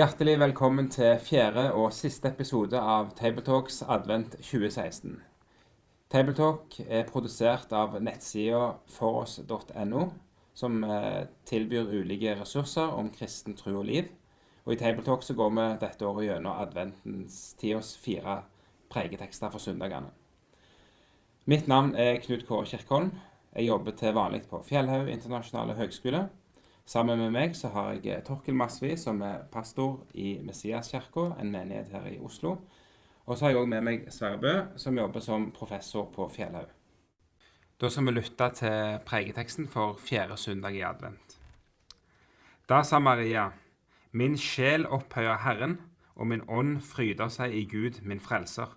Hjertelig velkommen til fjerde og siste episode av Tabletalks advent 2016. Tabletalk er produsert av nettsida foross.no, som eh, tilbyr ulike ressurser om kristen tro og liv. Og I Tabletalk så går vi dette året gjennom adventens tiårs fire pregetekster for søndagene. Mitt navn er Knut Kåre Kirkholm. Jeg jobber til vanlig på Fjellhaug internasjonale høgskole Sammen med meg så har jeg eh, Torkel Masvi, som er pastor i Messiaskirka, en menighet her i Oslo. Og så har jeg òg med meg Sverre Bø, som jobber som professor på Fjellhaug. Da skal vi lytte til pregeteksten for fjerde søndag i advent. Da sa Maria, Min sjel opphøyer Herren, og min ånd fryder seg i Gud, min frelser.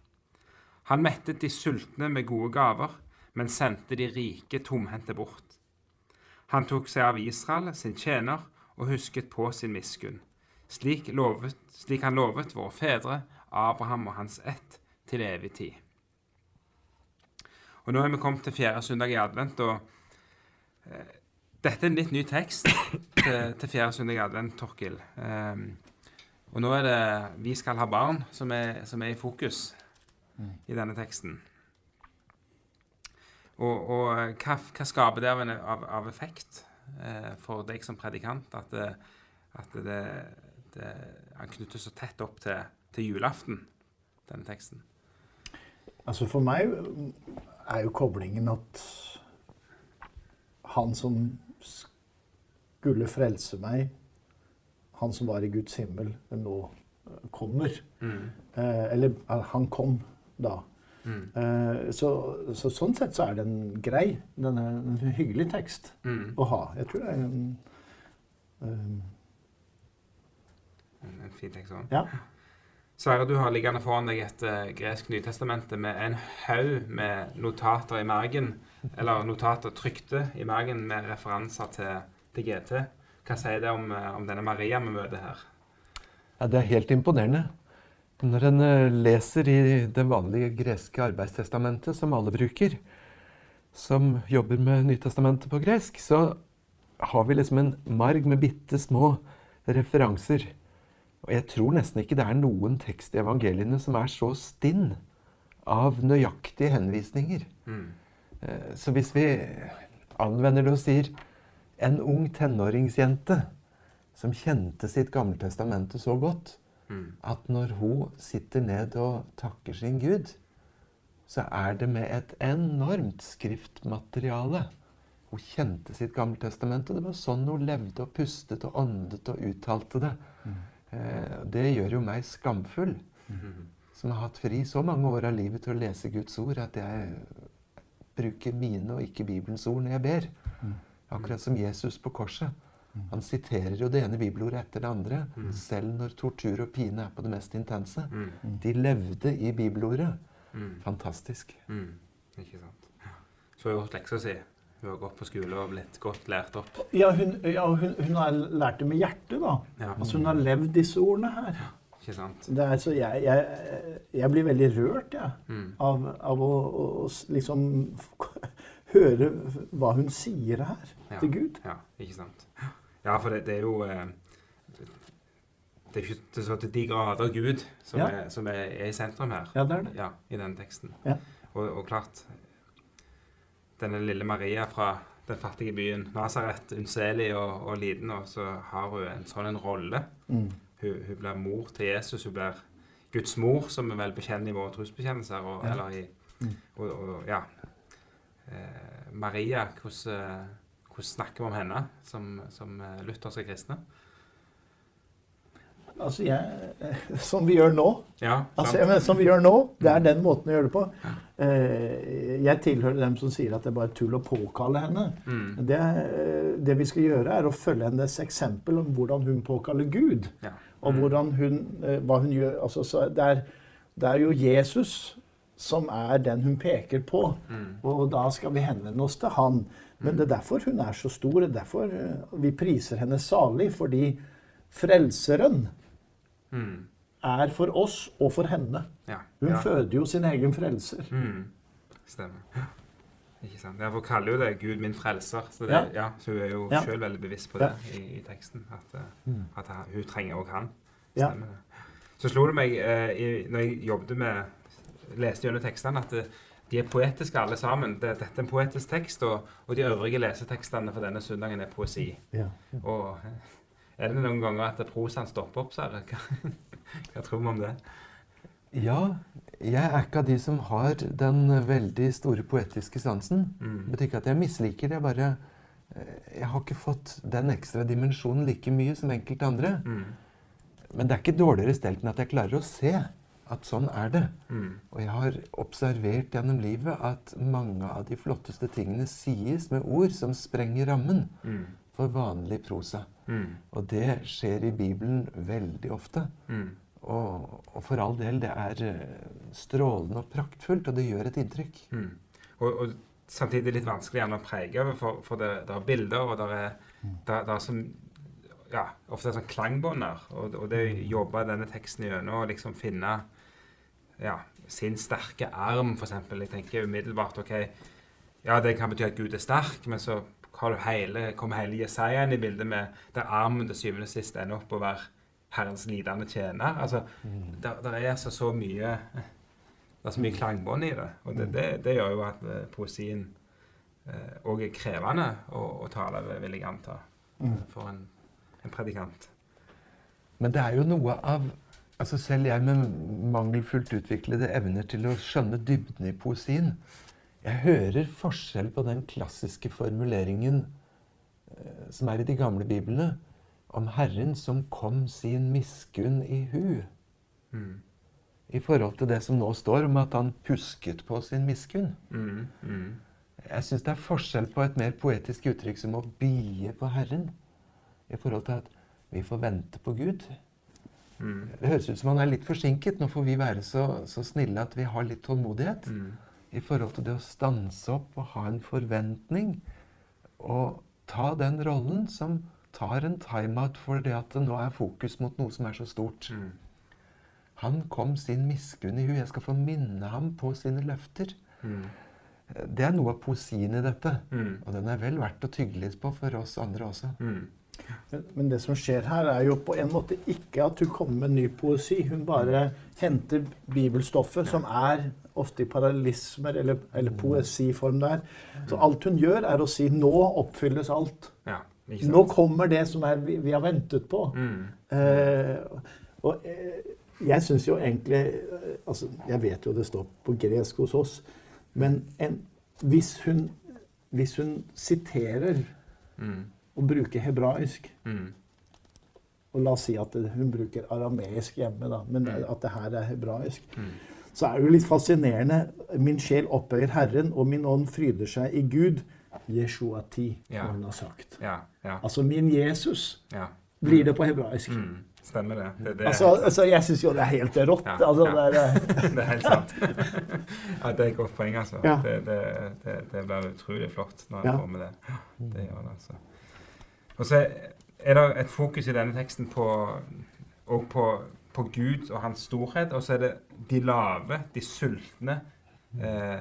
Han mettet de sultne med gode gaver, men sendte de rike tomhendte bort. Han tok seg av Israel, sin tjener, og husket på sin miskunn, slik, lovet, slik han lovet våre fedre, Abraham og hans ett, til evig tid. Og Nå er vi kommet til fjerde søndag i advent. og eh, Dette er en litt ny tekst til, fjerde søndag i advent, Torkil. Um, og nå er det 'Vi skal ha barn' som er, som er i fokus mm. i denne teksten. Og, og hva, hva, skaper det av, en, av, av effekt eh, for deg som predikant? At, det, at det, det, han knytter så tett opp til, til, julaften, denne teksten? Altså For meg er jo koblingen at han som skulle frelse meg, han som var i Guds himmel, nå kommer. Mm. Eh, eller han kom da. Mm. Uh, så, så, sånn sett så er den grei. Den er en hyggelig tekst mm. å ha. Jeg tror det er en um, En fin tekst òg. Ja. Sverre, du har liggende foran deg et uh, gresk nytestamente med en haug med notater i margen, eller notater trykte i margen med referanser til, til GT. Hva sier det om, uh, om denne Maria vi møter her? Ja, Det er helt imponerende. Når en eh, leser i det vanlige greske arbeidstestamentet, som alle bruker, som jobber med Nytestamentet på gresk, så har vi liksom en marg med bitte små referanser. Og jeg tror nesten ikke det er noen tekst i evangeliene som er så stinn av nøyaktige henvisninger. Mm. Eh, så hvis vi anvender det og sier en ung tenåringsjente som kjente sitt gamle testamente så godt. At når hun sitter ned og takker sin Gud, så er det med et enormt skriftmateriale. Hun kjente sitt gamle testament, og det var sånn hun levde og pustet og åndet og uttalte det. Mm. Eh, det gjør jo meg skamfull, mm. som har hatt fri så mange år av livet til å lese Guds ord, at jeg bruker mine og ikke Bibelens ord når jeg ber. Akkurat som Jesus på korset. Han siterer jo det ene bibelordet etter det andre, mm. selv når tortur og pine er på det mest intense. Mm. De levde i bibelordet. Mm. Fantastisk. Mm. Ikke sant. Så har hun gjort leksa si. Hun har gått på skole og blitt godt lært opp. Ja, hun, ja, hun, hun har lært det med hjertet, da. Ja. Altså Hun har levd disse ordene her. Ikke sant. Det er, så jeg, jeg, jeg blir veldig rørt jeg, mm. av, av å, å, liksom høre hva hun sier her til Gud. Ja, ikke sant. Ja, for det, det er jo eh, Det er ikke så til de grader Gud som, ja. er, som er, er, i sentrum her. Ja, det er det. Ja, I den teksten. Ja. Og, og, klart Denne lille Maria fra den fattige byen Nasaret, unnselig og, og, liten, og så har hun en sånn en rolle. Mm. Hun, hun, blir mor til Jesus. Hun blir Guds mor, som vi vel bekjenner i våre trosbekjennelser. Og, ja. Eller i, mm. og, og, ja. Eh, Maria, hvordan hvordan snakker vi om henne som, som eh, lutherske kristne? Altså, jeg, som vi gjør nå. Ja, Altså, mener, som vi gjør nå, Det er den måten å gjøre det på. Eh, Jeg tilhører dem som sier at det er bare tull å påkalle henne. Mm. Det, eh, det vi skal gjøre, er å følge hennes eksempel om hvordan hun påkaller Gud. Ja. Og hvordan hun, hva hun gjør. Altså, så det, er, det er jo Jesus som er den hun peker på. Og da skal vi henvende oss til han. Men det er derfor hun er så stor. Det er derfor eh, vi priser henne salig. Fordi frelseren Mm. er for oss og for henne. Ja. Hun ja. føder jo sin egen frelser. Mm. Stemmer. Ikke sant. Ja, for hun kaller jo det 'Gud min frelser'. Så, det, Ja. ja. så hun er jo Ja. selv veldig bevisst på det i, i teksten. At, mm. at hun trenger òg han. Stemmer det. Så slo det meg eh, i, når jeg jobbet med leste gjennom tekstene, at det, de er poetiske alle sammen. Det, dette er en poetisk tekst, og, og de øvrige lesetekstene for denne søndagen er poesi. Ja. Og eh, er det noen ganger at prosaen stopper opp, Sverre? er hva, hva tror vi om det? Ja, jeg er ikke av de som har den veldig store poetiske sansen. Mm. Det betyr ikke at jeg misliker det. bare eh, Jeg har ikke fått den ekstra dimensjonen like mye som enkelte andre. Mm. Men det er ikke dårligere stelt enn at jeg klarer å se at sånn er det. Mm. Og jeg har observert gjennom livet at mange av de flotteste tingene sies med ord som sprenger rammen Mm. for vanlig prosa. Mm. Og det skjer i Bibelen veldig ofte. Mm. Og, og for all del, det er eh, strålende og praktfullt, og det gjør et inntrykk. Mm. Og, og samtidig litt vanskelig å prege over, for, for det, det er bilder, og det er, det, det er som, ja, ofte sånn klangbånder. Og, og det å jobbe denne teksten gjennom og liksom finne ja, sin sterke arm, f.eks. Jeg tenker umiddelbart OK, ja, det kan bety at Gud er sterk, men så har du hele, kommer hele Jesaja inn i bildet med der armen til syvende og sist ender opp å være Herrens lidende tjener. Altså, der, der er altså så mye det er så mye klangbånd i det. Og det, det, det gjør jo at eh, poesien òg er krevende å, å tale, vil jeg anta, for en, en predikant. Men det er jo noe av altså Selv jeg med mangelfullt utviklede evner til å skjønne dybden i poesien Jeg hører forskjell på den klassiske formuleringen eh, som er i de gamle biblene, om Herren som kom sin miskunn i hu, Mm. i forhold til det som nå står om at han pusket på sin miskunn. Mm, mm, Jeg syns det er forskjell på et mer poetisk uttrykk som å bie på Herren, i forhold til at vi får vente på Gud. mm, Det høres ut som han er litt forsinket. Nå får vi være så, så snille at vi har litt tålmodighet mm, i forhold til det å stanse opp og ha en forventning. Og ta den rollen som tar en timeout for det at det nå er fokus mot noe som er så stort. mm, Han kom sin miskunn i hu. Jeg skal få minne ham på sine løfter. mm, Det er noe av poesien i dette. mm, Og den er vel verdt å tygge litt på for oss andre også. Men, det som skjer her, er jo på en måte ikke at hun kommer med ny poesi. Hun bare henter bibelstoffet, som er ofte i parallelismer eller, eller poesiform der. Så alt hun gjør, er å si 'nå oppfylles alt'. Ja? Nå kommer det som er, vi, vi har ventet på. Mm, Eh, og eh, jeg syns jo egentlig eh, altså, Jeg vet jo det står på gresk hos oss, men en, hvis, hun, hvis hun siterer mm, og bruke hebraisk mm, og la oss si at hun bruker arameisk hjemme, da, men Mm. at det her er hebraisk. mm. Så er det jo litt fascinerende. Min sjel opphøyer Herren, og min ånd fryder seg i Gud. Jeshuati, Ja. som hun har sagt. Ja, ja, Altså min Jesus ja. blir det på hebraisk. Mm, stemmer det. det, det Altså, altså Jeg syns jo det er helt rått. Ja, altså, ja. det er, det er helt sant. ja, det er et godt poeng, altså. Ja. Det, det, blir utrolig flott når en Ja. får med det. Det gjør det, altså. Og så er det et fokus i denne teksten på, på, på Gud og hans storhet, og så er det de lave, de sultne, eh,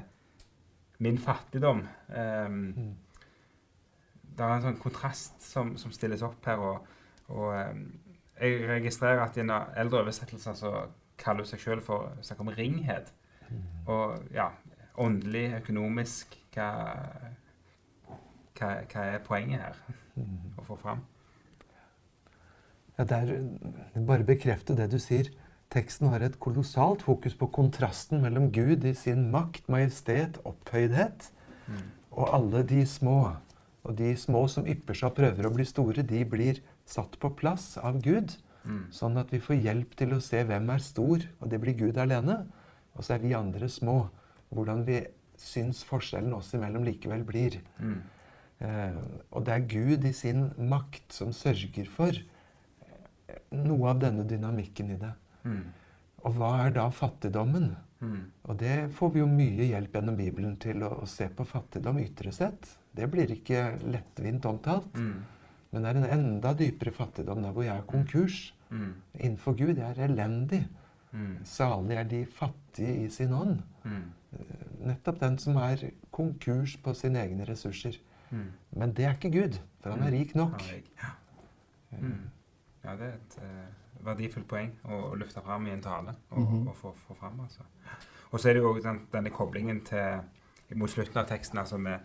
min fattigdom. Um, det er en sånn kontrast som, som stilles opp her. og, og um, jeg registrerer at i en eldre oversettelse så kaller hun seg sjøl for snakker om ringhet. Og ja, åndelig, økonomisk hva, hva, hva er poenget her å få fram? Ja, det er bare bekrefte det du sier. Teksten har et kolossalt fokus på kontrasten mellom Gud i sin makt, majestet, opphøydhet, og alle de små. Og de små som ypper seg og prøver å bli store, de blir satt på plass av Gud. Mm. Sånn at vi får hjelp til å se hvem er stor, og det blir Gud alene. Og så er vi andre små. Hvordan vi syns forskjellen oss imellom likevel blir. Mm. Eh, og det er Gud i sin makt som sørger for eh, noe av denne dynamikken i det. Mm. Og hva er da fattigdommen? Mm. Og det får vi jo mye hjelp gjennom Bibelen til å, å se på fattigdom ytre sett. Det blir ikke lettvint omtalt. Mm. Men det er en enda dypere fattigdom der hvor jeg er konkurs. Mm. Innenfor Gud. Jeg er elendig. Mm. Salig er de fattige i sin ånd. Mm. Nettopp den som er konkurs på sine egne ressurser. Mm. Men det er ikke Gud, for han er rik nok. Ja. Mm. ja, det er et uh, verdifullt poeng å, å løfte fram i en tale og, Mhm. og få, få fram. Altså. Og så er det jo også den, denne koblingen til mot slutten av teksten, altså med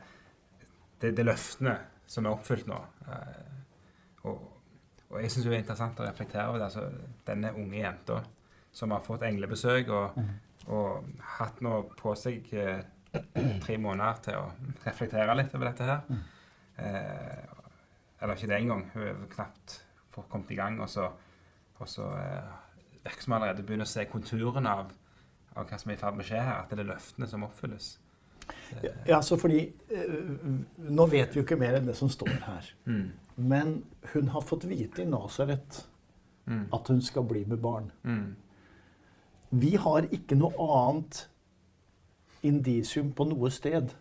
det, det løftene som er oppfylt nå. Uh, og, og jeg syns det er interessant å reflektere over det. Altså, denne unge jenta som har fått englebesøk og, og hatt nå på seg eh, tre måneder til å reflektere litt over dette her. Eh, eller ikke det engang. Hun er knapt kommet i gang. Og så, og så eh, virker som allerede begynner å se konturene av, av hva som er i ferd med å skje her. At det er løftene som oppfylles. Ja, ja, så fordi eh, Nå vet vi jo ikke mer enn det som står her. Mm. Men hun har fått vite i Nasaret Mm. at hun skal bli med barn. Mm. Vi har ikke noe annet indisium på noe sted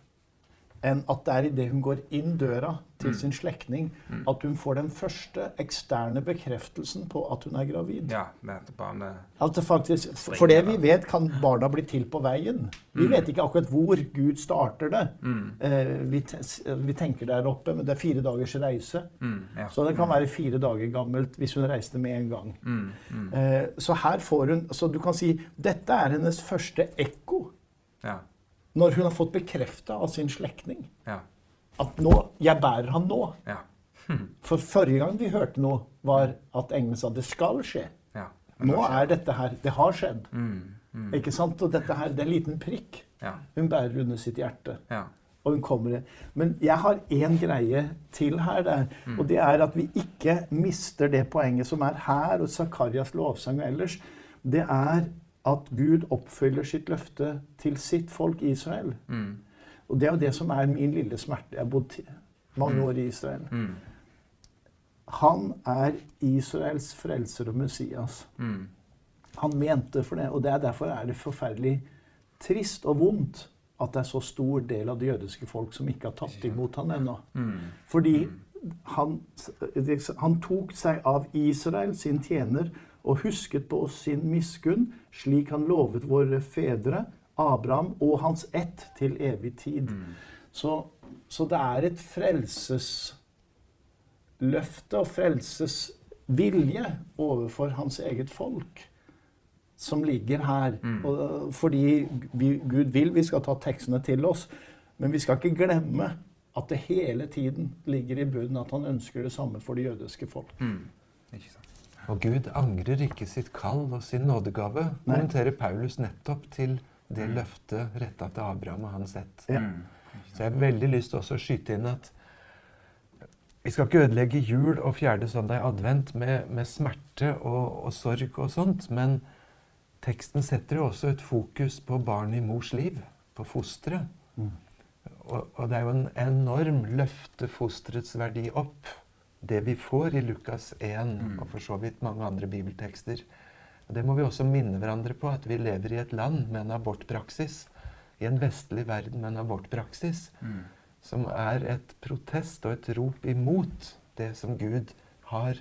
enn at det er idet hun går inn døra til Mm. sin slektning, Mm. at hun får den første eksterne bekreftelsen på at hun er gravid. Ja, med barnet At det faktisk, for det vi vet, kan barna bli til på veien. Vi Mm. vet ikke akkurat hvor Gud starter det. mm. Eh, vi, vi tenker der oppe, men det er fire dagers reise. Mm. Ja. Så det kan være fire dager gammelt hvis hun reiste med en gang. Mm. Mm. Eh, så her får hun Så du kan si dette er hennes første ekko Ja. når hun har fått bekrefta av sin slektning Ja. at nå, jeg bærer han nå. Ja. For forrige gang vi hørte noe, var at engelen sa det skal skje. ja. Nå er dette her Det har skjedd. mm. Mm. Ikke sant? Og dette her, det er en liten prikk hun bærer under sitt hjerte. Ja. Og hun kommer Men jeg har én greie til her, der, og det er at vi ikke mister det poenget som er her, og Zakarias lovsang og ellers. Det er at Gud oppfyller sitt løfte til sitt folk Israel. Mm. Og det er jo det som er min lille smerte. Jeg har bodd mange år i Israel. Mm. Han er Israels frelser og Messias. Mm. Han mente for det, og det er derfor er det forferdelig trist og vondt at det er så stor del av det jødiske folk som ikke har tatt imot han ennå. Mm. Fordi han, han tok seg av Israel, sin tjener, og husket på oss sin miskunn, slik han lovet våre fedre, Abraham og hans ett, til evig tid. Så, så det er et frelsesløfte og frelsesvilje overfor hans eget folk som ligger her. Og, fordi vi, Gud vil vi skal ta tekstene til oss, men vi skal ikke glemme at det hele tiden ligger i bunnen at han ønsker det samme for det jødiske folk. Mm. Ikke sant. Og Gud angrer ikke sitt kall og sin nådegave, Nei. kommenterer Paulus nettopp til det løftet retta til Abraham og hans ett. Ja. Mm. Så jeg har veldig lyst til også å skyte inn at vi skal ikke ødelegge jul og fjerde søndag i advent med, med smerte og, og sorg og sånt, men teksten setter jo også et fokus på barnet i mors liv, på fosteret. Og, og det er jo en enorm løfte fosterets verdi opp, det vi får i Lukas 1 og for så vidt mange andre bibeltekster. Og det må vi også minne hverandre på, at vi lever i et land med en abortpraksis. I en vestlig verden med en abortpraksis. Mm. Som er et protest og et rop imot det som Gud har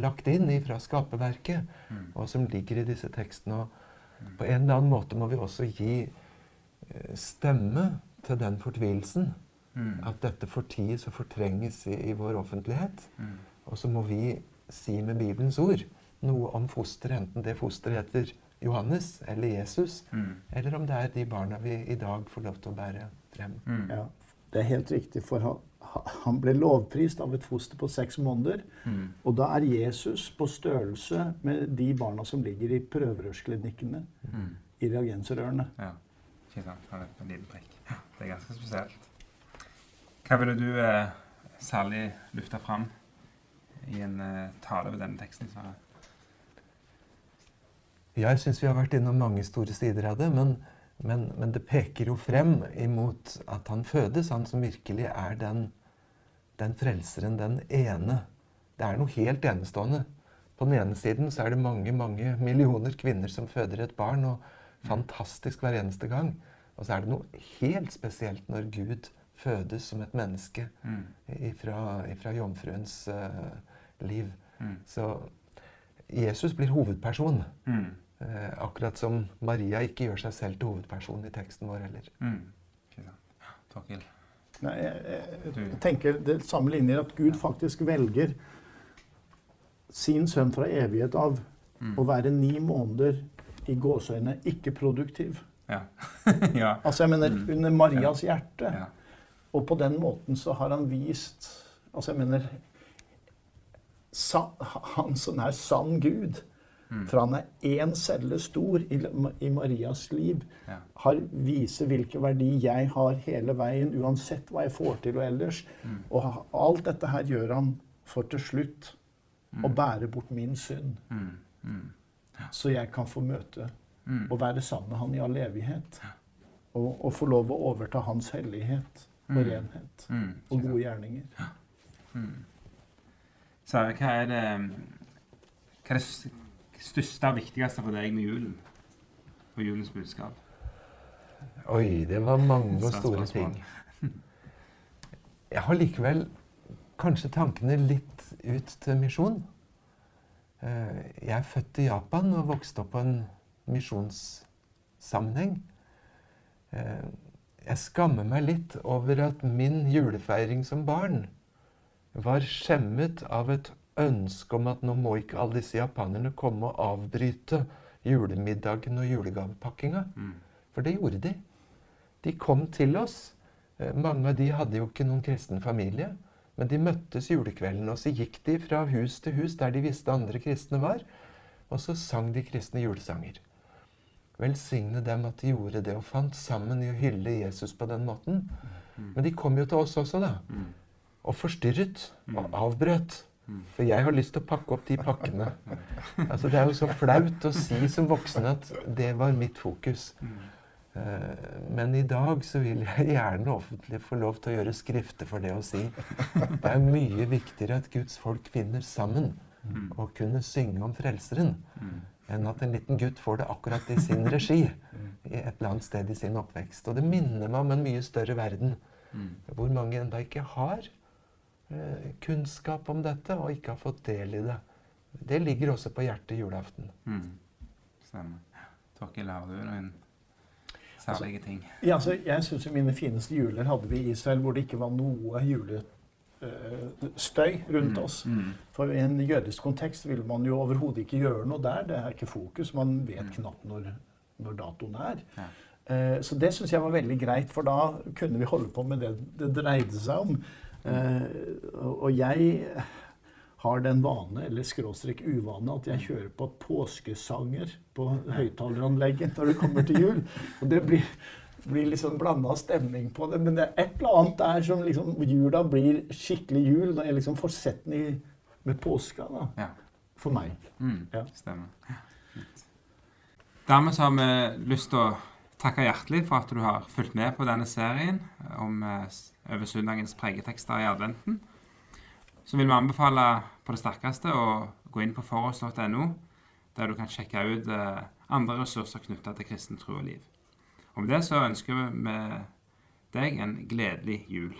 lagt inn fra skaperverket, og som ligger i disse tekstene. Og på en eller annen måte må vi også gi eh, stemme til den fortvilelsen. Mm. At dette forties og fortrenges i, i vår offentlighet. Mm. Og så må vi si med Bibelens ord noe om fosteret, enten det fosteret heter Johannes eller Jesus, Mm. eller om det er de barna vi i dag får lov til å bære frem. Mm. Ja, det er helt riktig, for han, han ble lovprist av et foster på seks måneder. Mm. Og da er Jesus på størrelse med de barna som ligger i prøverørsklinikkene, Mm. i reagensrørene. Ja. Ikke sant. Han er en liten prikk. Det er ganske spesielt. Hva ville du eh, særlig lufte fram i en eh, tale ved denne teksten? Sara? Jeg syns vi har vært innom mange store sider av det, men, men, men, det peker jo frem imot at han fødes, han som virkelig er den, den frelseren, den ene. Det er noe helt enestående. På den ene siden så er det mange mange millioner kvinner som føder et barn, og fantastisk hver eneste gang. Og så er det noe helt spesielt når Gud fødes som et menneske mm. ifra, ifra jomfruens uh, liv. Mm. Så Jesus blir hovedperson. Mm. Uh, akkurat som Maria ikke gjør seg selv til hovedperson i teksten vår heller. Mm. Nei, jeg, jeg, tenker det samme linjer at Gud faktisk velger sin sønn fra evighet av mm. å være ni måneder i gåseøynene ikke produktiv. Ja. ja. Altså, jeg mener, mm. under Marias hjerte. Ja. Og på den måten så har han vist Altså, jeg mener Han som er sann Gud, Mm. For han er én celle stor i, i Marias liv. Ja. Har, viser hvilken verdi jeg har hele veien, uansett hva jeg får til og ellers. Mm. Og alt dette her gjør han for til slutt mm. å bære bort min synd. Mm. Mm. Ja. Så jeg kan få møte mm. og være sammen med han i all evighet. Ja. Og, og, få lov å overta hans hellighet og renhet og gode gjerninger. Sara, hva er det hva er det største og viktigste for deg med julen? Og julens budskap? Oi, det var mange og store ting. Jeg har likevel kanskje tankene litt ut til misjon. Eh, jeg er født i Japan og vokste opp på en misjonssammenheng. Jeg skammer meg litt over at min julefeiring som barn var skjemmet av et ønske om at nå må ikke alle disse japanerne komme og avbryte julemiddagen og julegavepakkinga. Mm. For det gjorde de. De kom til oss. Eh, mange av de hadde jo ikke noen kristen familie. Men de møttes julekvelden, og så gikk de fra hus til hus der de visste andre kristne var. Og så sang de kristne julesanger. Velsigne dem at de gjorde det og fant sammen i å hylle Jesus på den måten. Mm. Men de kom jo til oss også, da. Mm. Og forstyrret og avbrøt. For jeg har lyst til å pakke opp de pakkene. Altså, det er jo så flaut å si som voksen at det var mitt fokus. Eh, men i dag så vil jeg gjerne offentlig få lov til å gjøre skrifter for det å si. Det er mye viktigere at Guds folk finner sammen og kunne synge om Frelseren, enn at en liten gutt får det akkurat i sin regi i et eller annet sted i sin oppvekst. Og det minner meg om en mye større verden, hvor mange enda ikke har Eh, kunnskap om dette og ikke har fått del i det. Det ligger også på hjertet julaften. Mm. Stemmer. Torkil, har du noen særlige ting? Ja, altså, jeg syns mine fineste juler hadde vi i Israel hvor det ikke var noe julestøy rundt mm. oss. Mm. For i en jødisk kontekst vil man jo overhodet ikke gjøre noe der. Det er ikke fokus. Man vet mm. knapt når, når datoen er. Ja. Uh, så det syns jeg var veldig greit, for da kunne vi holde på med det det dreide seg om. Eh, og jeg har den vane, eller skråstrek uvane, at jeg kjører på påskesanger på høyttaleranlegget når det kommer til jul. Og det blir, blir liksom blanda stemning på det. Men det er et eller annet der som liksom Jula blir skikkelig jul da jeg liksom får sett den i, med påska. da. Ja. For meg. Mm, ja. Stemmer. Dermed så har vi lyst til å takke hjertelig for at du har fulgt med på denne serien om eh, over søndagens pregetekster i adventen. Så vil vi anbefale på det sterkeste å gå inn på foross.no, der du kan sjekke ut eh, andre ressurser knytta til kristen tro og liv. Og med det så ønsker vi deg en gledelig jul.